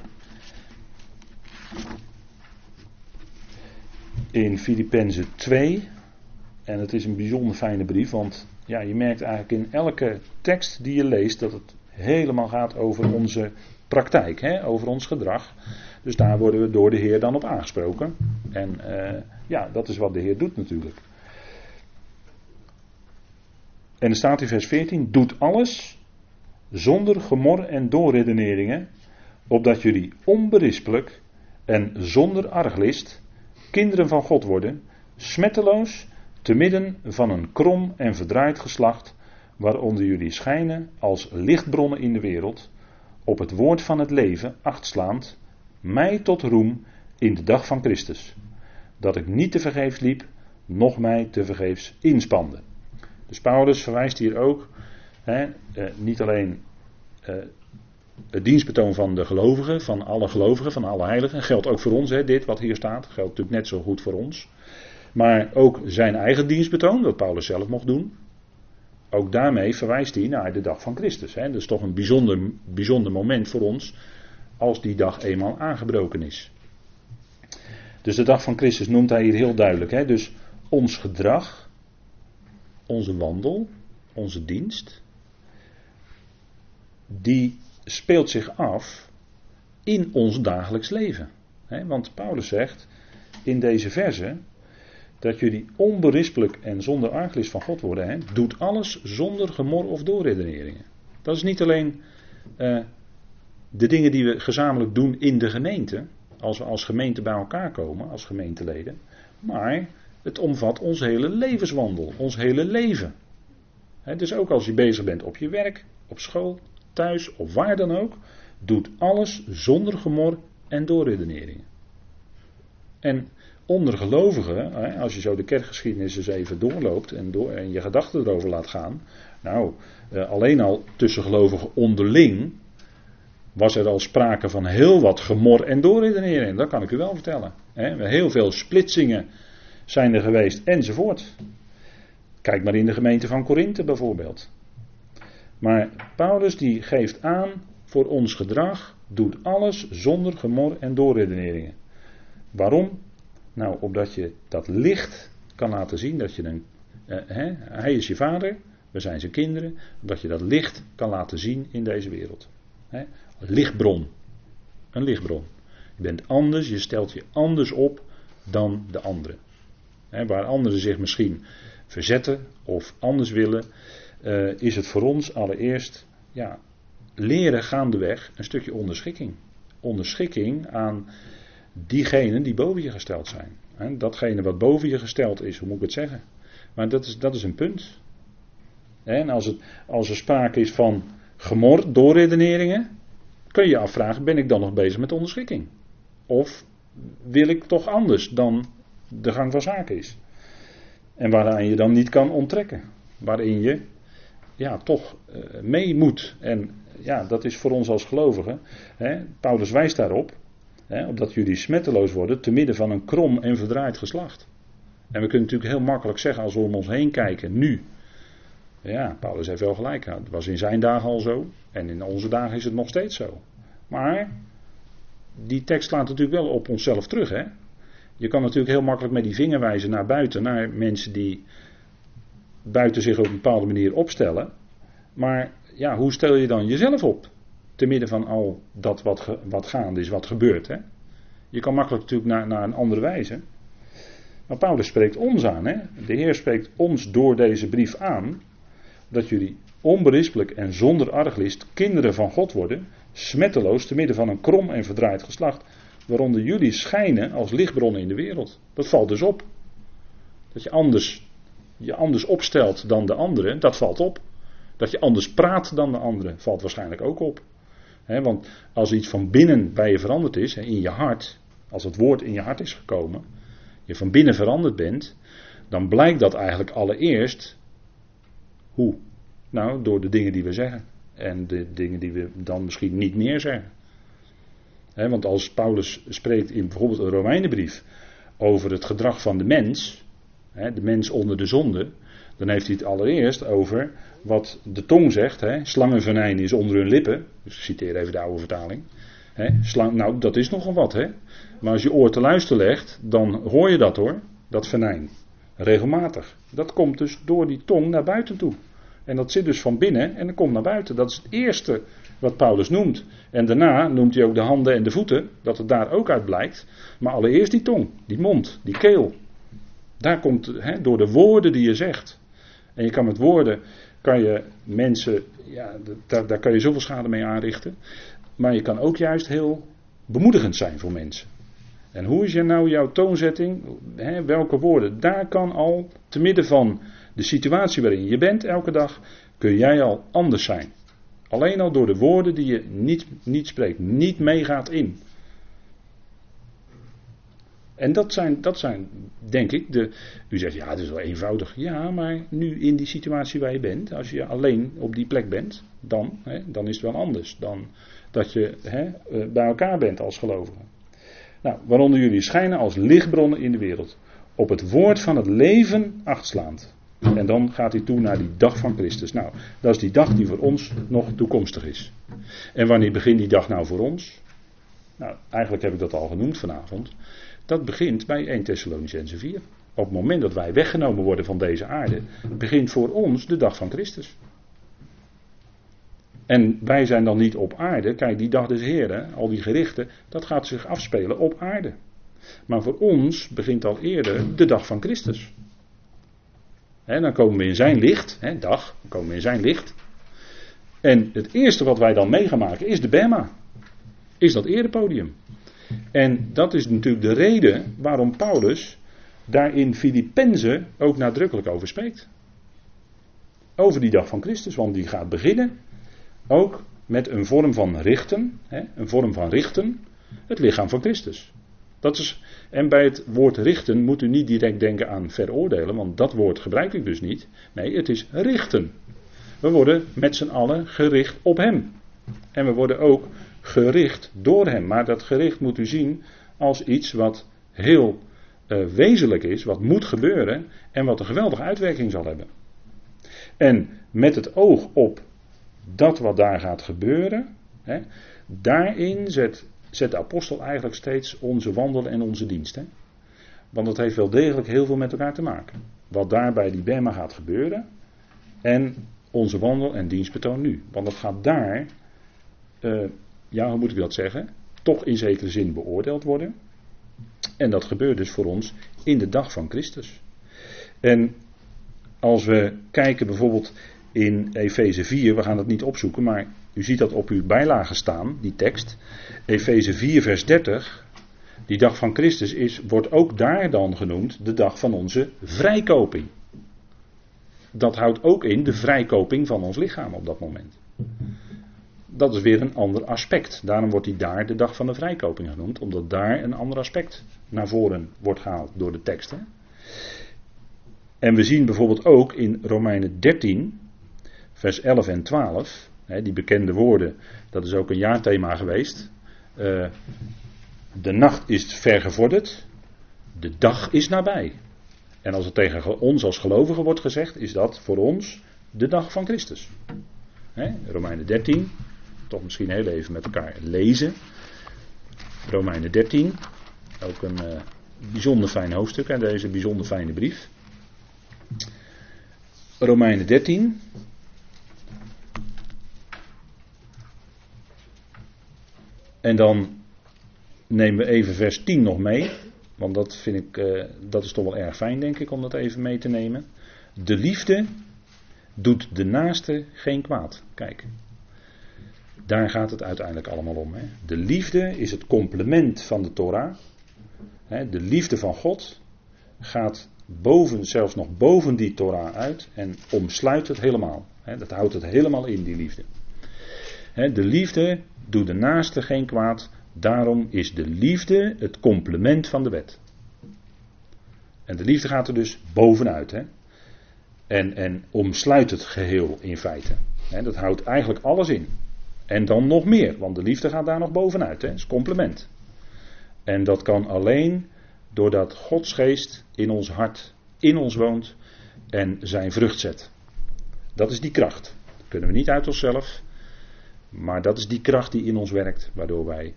in Filippenzen 2. En het is een bijzonder fijne brief, want ja, je merkt eigenlijk in elke tekst die je leest dat het helemaal gaat over onze praktijk, hè, over ons gedrag. Dus daar worden we door de Heer dan op aangesproken. En uh, ja, dat is wat de Heer doet natuurlijk. En er staat in vers 14: Doet alles zonder gemor en doorredeneringen, opdat jullie onberispelijk en zonder arglist kinderen van God worden, smetteloos, te midden van een krom en verdraaid geslacht, waaronder jullie schijnen als lichtbronnen in de wereld, op het woord van het leven achtslaand, mij tot roem in de dag van Christus, dat ik niet te vergeefs liep, noch mij te vergeefs inspande. Dus Paulus verwijst hier ook hè, eh, niet alleen eh, het dienstbetoon van de gelovigen, van alle gelovigen, van alle heiligen. Geldt ook voor ons, hè, dit wat hier staat. Geldt natuurlijk net zo goed voor ons. Maar ook zijn eigen dienstbetoon, dat Paulus zelf mocht doen. Ook daarmee verwijst hij naar de dag van Christus. Hè. Dat is toch een bijzonder, bijzonder moment voor ons, als die dag eenmaal aangebroken is. Dus de dag van Christus noemt hij hier heel duidelijk. Hè. Dus ons gedrag, onze wandel, onze dienst, die speelt zich af in ons dagelijks leven. want Paulus zegt in deze verse dat jullie onberispelijk en zonder arglis van God worden. Doet alles zonder gemor of doorredeneringen. Dat is niet alleen uh, de dingen die we gezamenlijk doen in de gemeente, als we als gemeente bij elkaar komen, als gemeenteleden, maar het omvat ons hele levenswandel, ons hele leven. He, dus ook als je bezig bent op je werk, op school, thuis of waar dan ook, doet alles zonder gemor en doorredeneringen. En onder gelovigen, als je zo de kerkgeschiedenis eens even doorloopt en, door, en je gedachten erover laat gaan, nou, eh, alleen al tussen gelovigen onderling was er al sprake van heel wat gemor en doorredeneringen. Dat kan ik u wel vertellen. Heel veel splitsingen zijn er geweest enzovoort. Kijk maar in de gemeente van Korinthe bijvoorbeeld. Maar Paulus die geeft aan voor ons gedrag, doet alles zonder gemor en doorredeneringen. Waarom? Nou, omdat je dat licht kan laten zien, dat je een, eh, hè, hij is je vader, we zijn zijn kinderen, dat je dat licht kan laten zien in deze wereld. Hè. Lichtbron, een lichtbron. Je bent anders, je stelt je anders op dan de anderen. Hè, waar anderen zich misschien verzetten of anders willen, uh, is het voor ons allereerst ja, leren gaandeweg een stukje onderschikking. Onderschikking aan diegenen die boven je gesteld zijn. Datgene wat boven je gesteld is, hoe moet ik het zeggen? Maar dat is, dat is een punt. En als, het, als er sprake is van gemor, doorredeneringen, kun je je afvragen, ben ik dan nog bezig met onderschikking? Of wil ik toch anders dan de gang van zaken is? En waaraan je dan niet kan onttrekken. Waarin je ja, toch uh, mee moet. En ja, dat is voor ons als gelovigen. Hè, Paulus wijst daarop. Hè, opdat jullie smetteloos worden te midden van een krom en verdraaid geslacht. En we kunnen natuurlijk heel makkelijk zeggen als we om ons heen kijken, nu. Ja, Paulus heeft wel gelijk. Het was in zijn dagen al zo. En in onze dagen is het nog steeds zo. Maar die tekst slaat natuurlijk wel op onszelf terug. Hè? Je kan natuurlijk heel makkelijk met die vinger wijzen naar buiten, naar mensen die buiten zich op een bepaalde manier opstellen. Maar ja, hoe stel je dan jezelf op? Te midden van al dat wat, wat gaande is, wat gebeurt. Hè? Je kan makkelijk natuurlijk naar, naar een andere wijze. Maar Paulus spreekt ons aan. Hè? De Heer spreekt ons door deze brief aan. Dat jullie onberispelijk en zonder arglist kinderen van God worden. Smetteloos te midden van een krom en verdraaid geslacht. Waaronder jullie schijnen als lichtbronnen in de wereld. Dat valt dus op. Dat je anders je anders opstelt dan de anderen, dat valt op. Dat je anders praat dan de anderen, valt waarschijnlijk ook op. want als iets van binnen bij je veranderd is, in je hart, als het woord in je hart is gekomen, je van binnen veranderd bent, dan blijkt dat eigenlijk allereerst hoe? Nou, door de dingen die we zeggen. En de dingen die we dan misschien niet meer zeggen. want als Paulus spreekt in bijvoorbeeld een Romeinenbrief over het gedrag van de mens, de mens onder de zonde, dan heeft hij het allereerst over wat de tong zegt. Hè, slangenvenijn is onder hun lippen. Dus ik citeer even de oude vertaling. Hè, slang, nou, dat is nogal wat, hè. Maar als je oor te luisteren legt, dan hoor je dat hoor, dat venijn. Regelmatig. Dat komt dus door die tong naar buiten toe. En dat zit dus van binnen en dat komt naar buiten. Dat is het eerste wat Paulus noemt. En daarna noemt hij ook de handen en de voeten, dat het daar ook uit blijkt. Maar allereerst die tong, die mond, die keel. Daar komt, hè, door de woorden die je zegt. En je kan met woorden, kan je mensen, ja, daar, daar kan je zoveel schade mee aanrichten. Maar je kan ook juist heel bemoedigend zijn voor mensen. En hoe is je nou jouw toonzetting? Hè, welke woorden? Daar kan al, te midden van de situatie waarin je bent elke dag, kun jij al anders zijn. Alleen al door de woorden die je niet, niet spreekt, niet meegaat in. En dat zijn, dat zijn, denk ik, de. U zegt ja, het is wel eenvoudig. Ja, maar nu in die situatie waar je bent, als je alleen op die plek bent, dan, hè, dan is het wel anders dan dat je hè, eh, bij elkaar bent als gelovigen. Nou, waaronder jullie schijnen als lichtbronnen in de wereld. Op het woord van het leven achtslaand. En dan gaat hij toe naar die dag van Christus. Nou, dat is die dag die voor ons nog toekomstig is. En wanneer begint die dag nou voor ons? Nou, eigenlijk heb ik dat al genoemd vanavond. Dat begint bij 1 Thessalonicense 4. Op het moment dat wij weggenomen worden van deze aarde, begint voor ons de dag van Christus. En wij zijn dan niet op aarde. Kijk, die dag des Heren, al die gerichten, dat gaat zich afspelen op aarde. Maar voor ons begint al eerder de dag van Christus. dan komen we in zijn licht, dag, dan komen we in zijn licht. En het eerste wat wij dan mee gaan maken is de Bema. Is dat erepodium. En dat is natuurlijk de reden waarom Paulus daar in Filippenzen ook nadrukkelijk over spreekt. Over die dag van Christus, want die gaat beginnen ook met een vorm van richten, hè, een vorm van richten, het lichaam van Christus. Dat is, en bij het woord richten moet u niet direct denken aan veroordelen, want dat woord gebruik ik dus niet. Nee, het is richten. We worden met z'n allen gericht op Hem. En we worden ook gericht door Hem. Maar dat gericht moet u zien als iets wat heel uh, wezenlijk is, wat moet gebeuren en wat een geweldige uitwerking zal hebben. En met het oog op dat wat daar gaat gebeuren, hè, daarin zet, de apostel eigenlijk steeds onze wandel en onze dienst. Hè. Want dat heeft wel degelijk heel veel met elkaar te maken. Wat daar bij die Bema gaat gebeuren en onze wandel en dienstbetoon nu. Want dat gaat daar, uh, ja hoe moet ik dat zeggen, toch in zekere zin beoordeeld worden. En dat gebeurt dus voor ons in de dag van Christus. En als we kijken bijvoorbeeld in Efeze 4, we gaan het niet opzoeken, maar u ziet dat op uw bijlage staan, die tekst. Efeze 4, vers 30. Die dag van Christus is, wordt ook daar dan genoemd de dag van onze vrijkoping. Dat houdt ook in de vrijkoping van ons lichaam op dat moment. Dat is weer een ander aspect. Daarom wordt die daar de dag van de vrijkoping genoemd, omdat daar een ander aspect naar voren wordt gehaald door de teksten. En we zien bijvoorbeeld ook in Romeinen 13, vers 11 en 12, hè, die bekende woorden, dat is ook een jaarthema geweest. Uh, de nacht is vergevorderd, de dag is nabij. En als het tegen ons als gelovigen wordt gezegd, is dat voor ons de dag van Christus. Romeinen 13, toch misschien heel even met elkaar lezen. Romeinen 13, ook een uh, bijzonder fijn hoofdstuk en deze bijzonder fijne brief. Romeinen 13, En dan nemen we even vers 10 nog mee. Want dat vind ik, uh, dat is toch wel erg fijn, denk ik, om dat even mee te nemen. De liefde doet de naaste geen kwaad. Kijk, daar gaat het uiteindelijk allemaal om. Hè. De liefde is het complement van de Torah. Hè, de liefde van God gaat boven, zelfs nog boven die Torah uit en omsluit het helemaal. Hè, dat houdt het helemaal in, die liefde. de liefde Doe de naaste geen kwaad. Daarom is de liefde het complement van de wet. En de liefde gaat er dus bovenuit. Hè? En, en omsluit het geheel in feite. Dat houdt eigenlijk alles in. En dan nog meer, want de liefde gaat daar nog bovenuit. Hè? Dat is complement. En dat kan alleen doordat Gods geest in ons hart, in ons woont en zijn vrucht zet. Dat is die kracht. Dat kunnen we niet uit onszelf. Maar dat is die kracht die in ons werkt, waardoor wij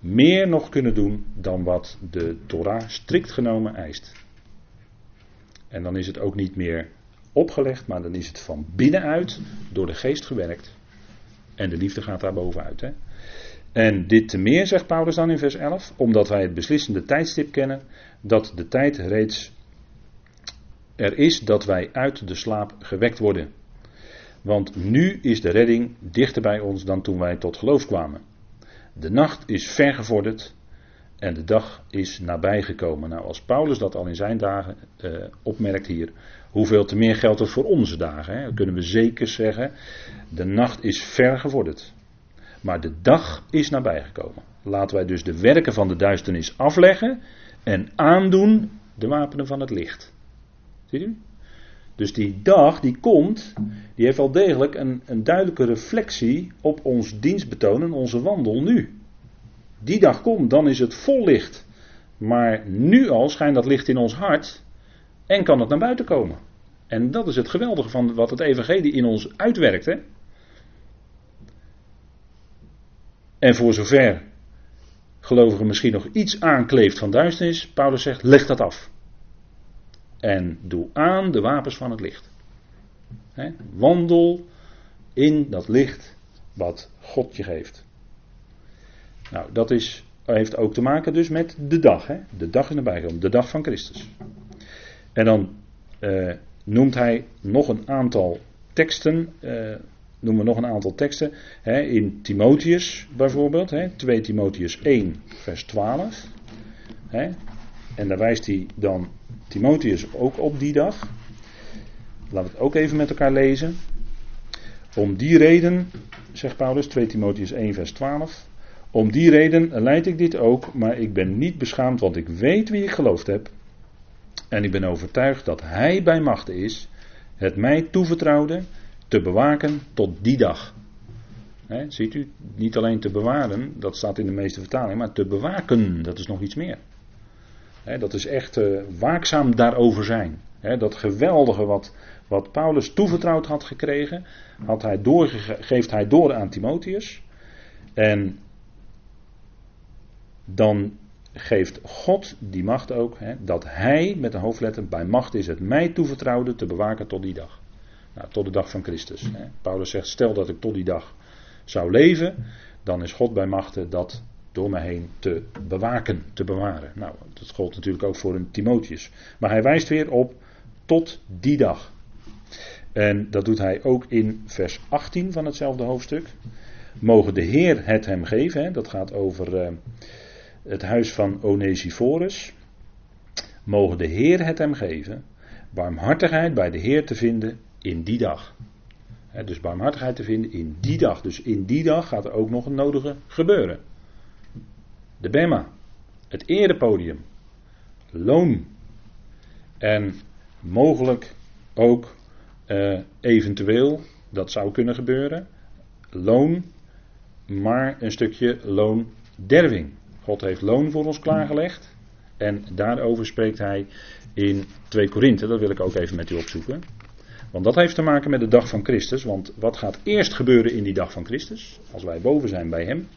meer nog kunnen doen dan wat de Torah strikt genomen eist. En dan is het ook niet meer opgelegd, maar dan is het van binnenuit door de geest gewerkt. En de liefde gaat daar bovenuit. Hè? En dit te meer, zegt Paulus dan in vers 11, omdat wij het beslissende tijdstip kennen, dat de tijd reeds er is dat wij uit de slaap gewekt worden. Want nu is de redding dichter bij ons dan toen wij tot geloof kwamen. De nacht is vergevorderd en de dag is nabijgekomen. Nou, als Paulus dat al in zijn dagen eh, opmerkt hier, hoeveel te meer geldt het voor onze dagen? Hè? Kunnen we zeker zeggen, de nacht is vergevorderd. Maar de dag is nabijgekomen. Laten wij dus de werken van de duisternis afleggen en aandoen de wapenen van het licht. Ziet u? Dus die dag die komt, die heeft wel degelijk een, een duidelijke reflectie op ons dienstbetoon en onze wandel nu. Die dag komt, dan is het vol licht. Maar nu al schijnt dat licht in ons hart en kan het naar buiten komen. En dat is het geweldige van wat het evangelie in ons uitwerkt. Hè? En voor zover gelovigen misschien nog iets aankleeft van duisternis, Paulus zegt, leg dat af. En doe aan de wapens van het licht. wandel in dat licht wat God je geeft. Nou, dat is, heeft ook te maken dus met de dag. De dag is nabij de dag van Christus. En dan eh, noemt hij nog een aantal teksten. Uh, noemen we nog een aantal teksten. Hè, in Timotheus bijvoorbeeld. Hè, 2 Timotheus 1, vers 12. Hè, en daar wijst hij dan Timotheus ook op die dag. Laten we het ook even met elkaar lezen. Om die reden, zegt Paulus, 2 Timotheus 1, vers 12. Om die reden leid ik dit ook, maar ik ben niet beschaamd, want ik weet wie ik geloofd heb. En ik ben overtuigd dat Hij bij machten is, het mij toevertrouwde, te bewaken tot die dag. ziet u, niet alleen te bewaren, dat staat in de meeste vertalingen, maar te bewaken, dat is nog iets meer dat is echt uh, waakzaam daarover zijn. dat geweldige wat, wat Paulus toevertrouwd had gekregen, had hij geeft hij door aan Timotheus. En dan geeft God die macht ook, dat hij met een hoofdletter bij macht is het mij toevertrouwde te bewaken tot die dag. Nou, tot de dag van Christus. Paulus zegt, stel dat ik tot die dag zou leven, dan is God bij machten dat door mij heen te bewaken, te bewaren. Nou, dat gold natuurlijk ook voor een Timotheus. Maar hij wijst weer op tot die dag. En dat doet hij ook in vers 18 van hetzelfde hoofdstuk. Mogen de Heer het hem geven. Hè? Dat gaat over uh, het huis van Onesiphorus. Mogen de Heer het hem geven. Barmhartigheid bij de Heer te vinden in die dag. dus barmhartigheid te vinden in die dag. Dus in die dag gaat er ook nog een nodige gebeuren. De Bema, het erepodium, loon en mogelijk ook uh, eventueel, dat zou kunnen gebeuren, loon, maar een stukje loonderving. God heeft loon voor ons klaargelegd en daarover spreekt hij in 2 Korinthe, dat wil ik ook even met u opzoeken. Want dat heeft te maken met de dag van Christus. Want wat gaat eerst gebeuren in die dag van Christus? Als wij boven zijn bij Hem.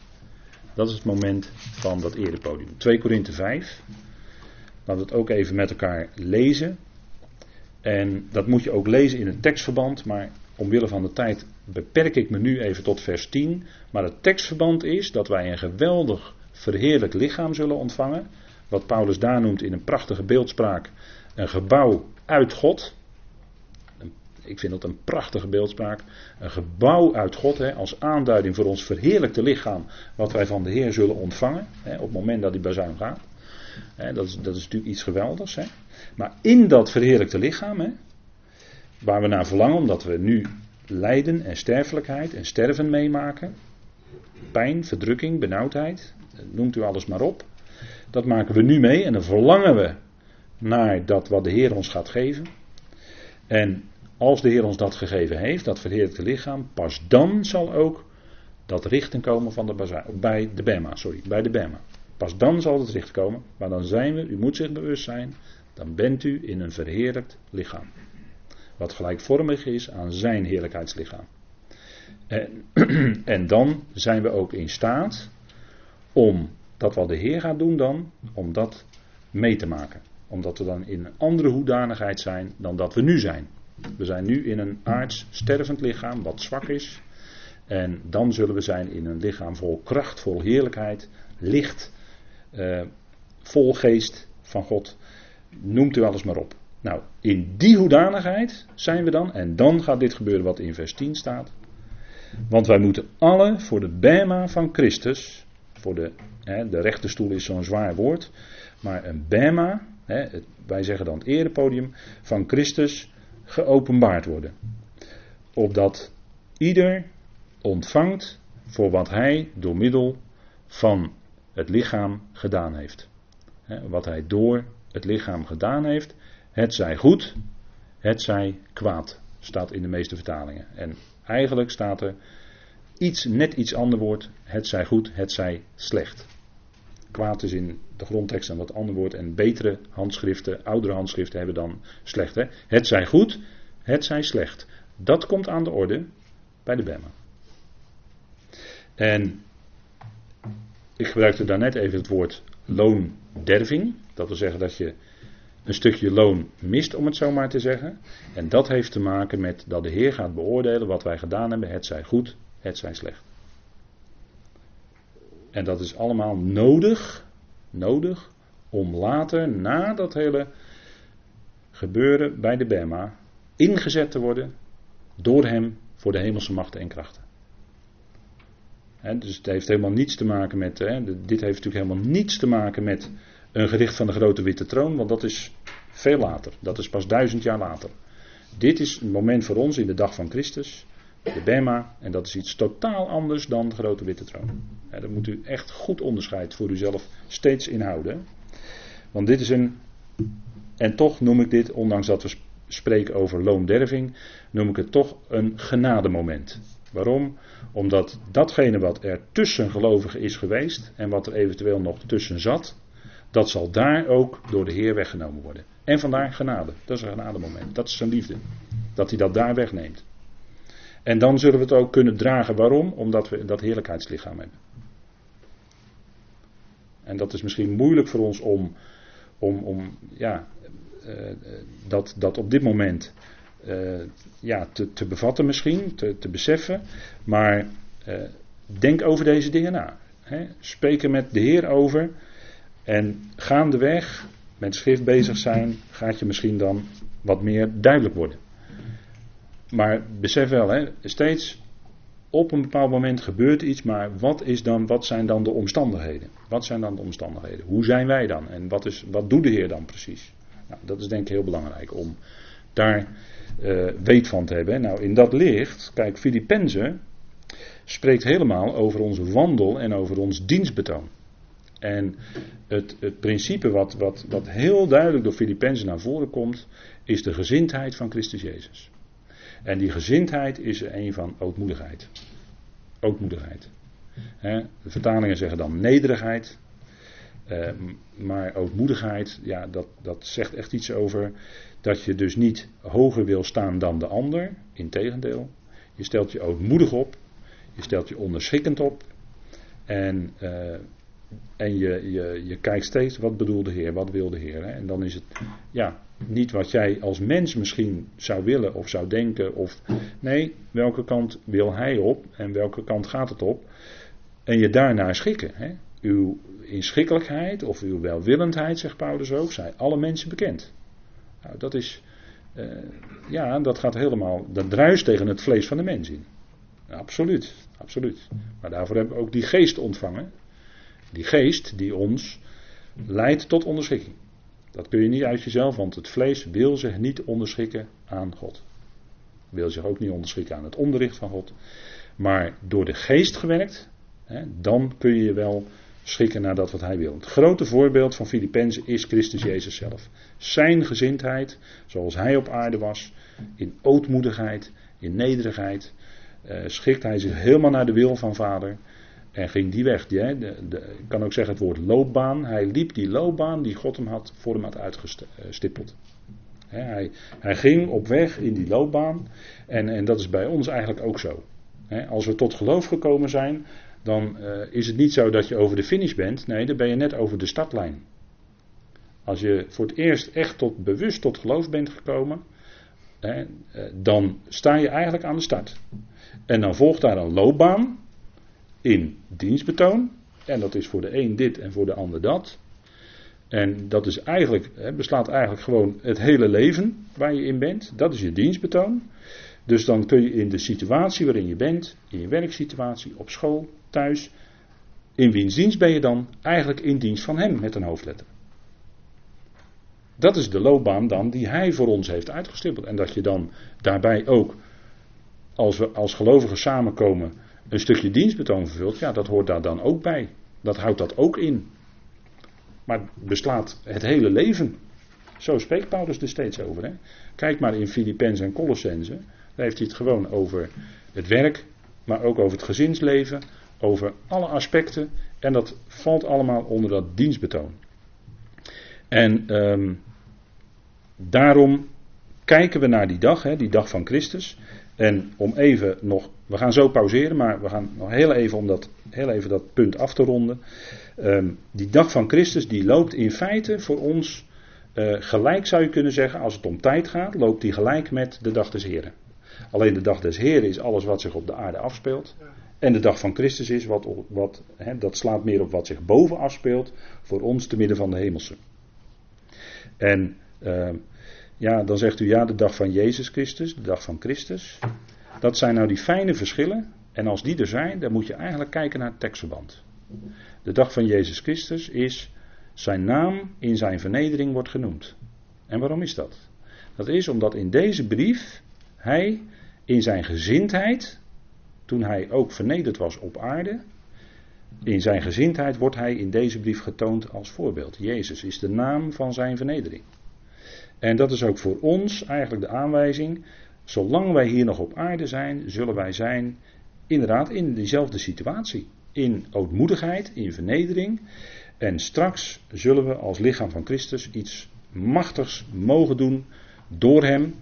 Dat is het moment van dat erepodium. 2 Korinthe 5. Laten we het ook even met elkaar lezen. En dat moet je ook lezen in een tekstverband, maar omwille van de tijd beperk ik me nu even tot vers 10. Maar het tekstverband is dat wij een geweldig verheerlijk lichaam zullen ontvangen. Wat Paulus daar noemt in een prachtige beeldspraak: een gebouw uit God ik vind dat een prachtige beeldspraak. Een gebouw uit God hè, als aanduiding voor ons verheerlijkte lichaam. Wat wij van de Heer zullen ontvangen hè, op het moment dat die bazuin gaat. Hè, dat, is, dat is natuurlijk iets geweldigs. Hè. Maar in dat verheerlijkte lichaam, hè, waar we naar verlangen, omdat we nu lijden en sterfelijkheid en sterven meemaken. Pijn, verdrukking, benauwdheid. Noemt u alles maar op. Dat maken we nu mee en dan verlangen we naar dat wat de Heer ons gaat geven. En als de Heer ons dat gegeven heeft, dat verheerlijkte lichaam, pas dan zal ook dat richten komen van de bij de Bema, sorry, bij de Bema. Pas dan zal het richt komen, maar dan zijn we, u moet zich bewust zijn, dan bent u in een verheerlijkt lichaam. Wat gelijkvormig is aan zijn heerlijkheidslichaam. En, en dan zijn we ook in staat om dat wat de Heer gaat doen dan, om dat mee te maken. Omdat we dan in een andere hoedanigheid zijn dan dat we nu zijn. We zijn nu in een aards stervend lichaam wat zwak is. En dan zullen we zijn in een lichaam vol kracht, vol heerlijkheid, licht, eh, vol geest van God. Noemt u alles maar op. Nou, in die hoedanigheid zijn we dan. En dan gaat dit gebeuren wat in vers 10 staat. Want wij moeten alle voor de bema van Christus. Voor de, hè, de rechterstoel is zo'n zwaar woord. Maar een bema, hè, wij zeggen dan het erepodium, van Christus geopenbaard worden. Opdat ieder ontvangt voor wat hij door middel van het lichaam gedaan heeft. Wat hij door het lichaam gedaan heeft, het zij goed, het zij kwaad, staat in de meeste vertalingen. En eigenlijk staat er iets, net iets ander woord, het zij goed, het zij slecht. Kwaad is in de grondtekst een wat ander woord en betere handschriften, oudere handschriften hebben dan slecht. Het zij goed, het zij slecht. Dat komt aan de orde bij de Bema. En ik gebruikte daarnet even het woord loonderving. Dat wil zeggen dat je een stukje loon mist, om het zo maar te zeggen. En dat heeft te maken met dat de Heer gaat beoordelen wat wij gedaan hebben. Het zij goed, het zij slecht. En dat is allemaal nodig, nodig om later, na dat hele gebeuren bij de Bema, ingezet te worden door hem voor de hemelse machten en krachten. dus het heeft helemaal niets te maken met, dit heeft natuurlijk helemaal niets te maken met een gericht van de grote witte troon, want dat is veel later. Dat is pas duizend jaar later. Dit is een moment voor ons in de dag van Christus, de Bema, en dat is iets totaal anders dan de grote witte troon. Ja, daar moet u echt goed onderscheid voor uzelf steeds inhouden. Want dit is een, en toch noem ik dit, ondanks dat we spreken over loonderving, noem ik het toch een genademoment. Waarom? Omdat datgene wat er tussen gelovigen is geweest en wat er eventueel nog tussen zat, dat zal daar ook door de Heer weggenomen worden. En vandaar genade. Dat is een genademoment. Dat is zijn liefde. Dat hij dat daar wegneemt. En dan zullen we het ook kunnen dragen. Waarom? Omdat we dat heerlijkheidslichaam hebben. En dat is misschien moeilijk voor ons om, om, om ja, uh, dat, dat op dit moment uh, ja, te, te bevatten misschien, te, te beseffen. Maar denk over deze dingen na. Hè. Spreek er met de Heer over. En gaandeweg met schrift bezig zijn, gaat je misschien dan wat meer duidelijk worden. Maar besef wel, hè, steeds op een bepaald moment gebeurt iets, maar wat, is dan, wat zijn dan de omstandigheden? Wat zijn dan de omstandigheden? Hoe zijn wij dan? En wat, is, wat doet de Heer dan precies? Nou, dat is denk ik heel belangrijk om daar uh, weet van te hebben. Nou, in dat licht, kijk, Filippenzen spreekt helemaal over onze wandel en over ons dienstbetoon. En het, het principe wat, wat, wat heel duidelijk door Filippenzen naar voren komt, is de gezindheid van Christus Jezus. En die gezindheid is een van ootmoedigheid. Ootmoedigheid. de vertalingen zeggen dan nederigheid. Uh, maar ootmoedigheid, ja, dat, dat zegt echt iets over dat je dus niet hoger wil staan dan de ander. Integendeel. Je stelt je ootmoedig op. Je stelt je onderschikkend op. En uh, en je, je, je kijkt steeds wat bedoelt de Heer, wat wil de Heer. Hè? En dan is het ja, niet wat jij als mens misschien zou willen of zou denken. Of nee, welke kant wil Hij op en welke kant gaat het op. En je daarnaar schikken. Hè? Uw inschikkelijkheid of uw welwillendheid, zegt Paulus ook, zijn alle mensen bekend. Nou, dat is, uh, ja, dat gaat helemaal, dat druist tegen het vlees van de mens in. Absoluut, absoluut. Maar daarvoor hebben we ook die geest ontvangen. Die geest die ons leidt tot onderschikking. Dat kun je niet uit jezelf, want het vlees wil zich niet onderschikken aan God. Wil zich ook niet onderschikken aan het onderricht van God. Maar door de geest gewerkt, hè, dan kun je je wel schikken naar dat wat hij wil. Het grote voorbeeld van Filippenzen is Christus Jezus zelf. Zijn gezindheid, zoals hij op aarde was, in ootmoedigheid, in nederigheid, eh, schikt hij zich helemaal naar de wil van Vader. En ging die weg. Die, ik kan ook zeggen het woord loopbaan. Hij liep die loopbaan die God hem had, voor hem had uitgestippeld. hij, hij, ging op weg in die loopbaan. En, en dat is bij ons eigenlijk ook zo. als we tot geloof gekomen zijn, dan eh, is het niet zo dat je over de finish bent. Nee, dan ben je net over de startlijn. Als je voor het eerst echt tot, bewust tot geloof bent gekomen, eh, dan sta je eigenlijk aan de start. En dan volgt daar een loopbaan in dienstbetoon. En dat is voor de een dit en voor de ander dat. En dat is eigenlijk, hè, beslaat eigenlijk gewoon het hele leven waar je in bent. Dat is je dienstbetoon. Dus dan kun je in de situatie waarin je bent, in je werksituatie, op school, thuis, in wiens dienst ben je dan? Eigenlijk in dienst van Hem met een hoofdletter. Dat is de loopbaan dan die Hij voor ons heeft uitgestippeld. En dat je dan daarbij ook, als we als gelovigen samenkomen, een stukje dienstbetoon vervult, ja, dat hoort daar dan ook bij. Dat houdt dat ook in. Maar beslaat het hele leven. Zo spreekt Paulus er steeds over. Hè? Kijk maar in Filippenzen en Colossense. Daar heeft hij het gewoon over het werk, maar ook over het gezinsleven, over alle aspecten. En dat valt allemaal onder dat dienstbetoon. En um, daarom kijken we naar die dag, hè, die dag van Christus. En om even nog, we gaan zo pauzeren, maar we gaan nog heel even om dat, heel even dat punt af te ronden. Um, die dag van Christus, die loopt in feite voor ons uh, gelijk, zou je kunnen zeggen, als het om tijd gaat, loopt die gelijk met de dag des Heren. Alleen de dag des Heren is alles wat zich op de aarde afspeelt. En de dag van Christus is wat, wat dat slaat meer op wat zich boven afspeelt, voor ons te midden van de hemelse. En uh, ja, dan zegt u ja, de dag van Jezus Christus, de dag van Christus. Dat zijn nou die fijne verschillen. En als die er zijn, dan moet je eigenlijk kijken naar het tekstverband. De dag van Jezus Christus is zijn naam in zijn vernedering wordt genoemd. En waarom is dat? Dat is omdat in deze brief hij in zijn gezindheid, toen hij ook vernederd was op aarde, in zijn gezindheid wordt hij in deze brief getoond als voorbeeld. Jezus is de naam van zijn vernedering. En dat is ook voor ons eigenlijk de aanwijzing. Zolang wij hier nog op aarde zijn, zullen wij zijn inderdaad in diezelfde situatie. In ootmoedigheid, in vernedering. En straks zullen we als lichaam van Christus iets machtigs mogen doen door Hem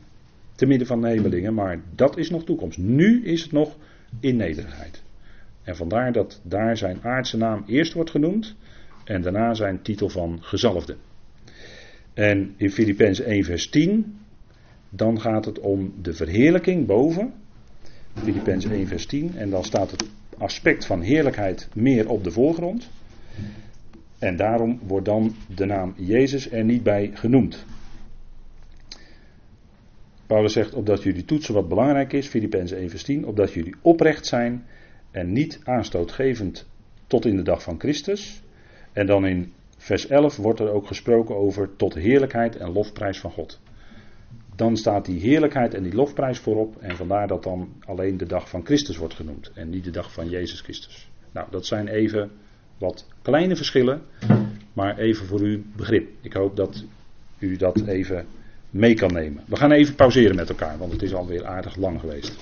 te midden van de hemelingen. Maar dat is nog toekomst. Nu is het nog in nederigheid. En vandaar dat daar zijn aardse naam eerst wordt genoemd en daarna zijn titel van gezalfde. En in Filippenzen 1 vers 10, dan gaat het om de verheerlijking boven. Filippenzen 1 vers 10, en dan staat het aspect van heerlijkheid meer op de voorgrond. En daarom wordt dan de naam Jezus er niet bij genoemd. Paulus zegt, opdat jullie toetsen wat belangrijk is, Filippenzen 1 vers 10, opdat jullie oprecht zijn en niet aanstootgevend tot in de dag van Christus. En dan in vers 11 wordt er ook gesproken over tot heerlijkheid en lofprijs van God. Dan staat die heerlijkheid en die lofprijs voorop en vandaar dat dan alleen de dag van Christus wordt genoemd en niet de dag van Jezus Christus. Nou, dat zijn even wat kleine verschillen, maar even voor uw begrip. Ik hoop dat u dat even mee kan nemen. We gaan even pauzeren met elkaar, want het is alweer aardig lang geweest.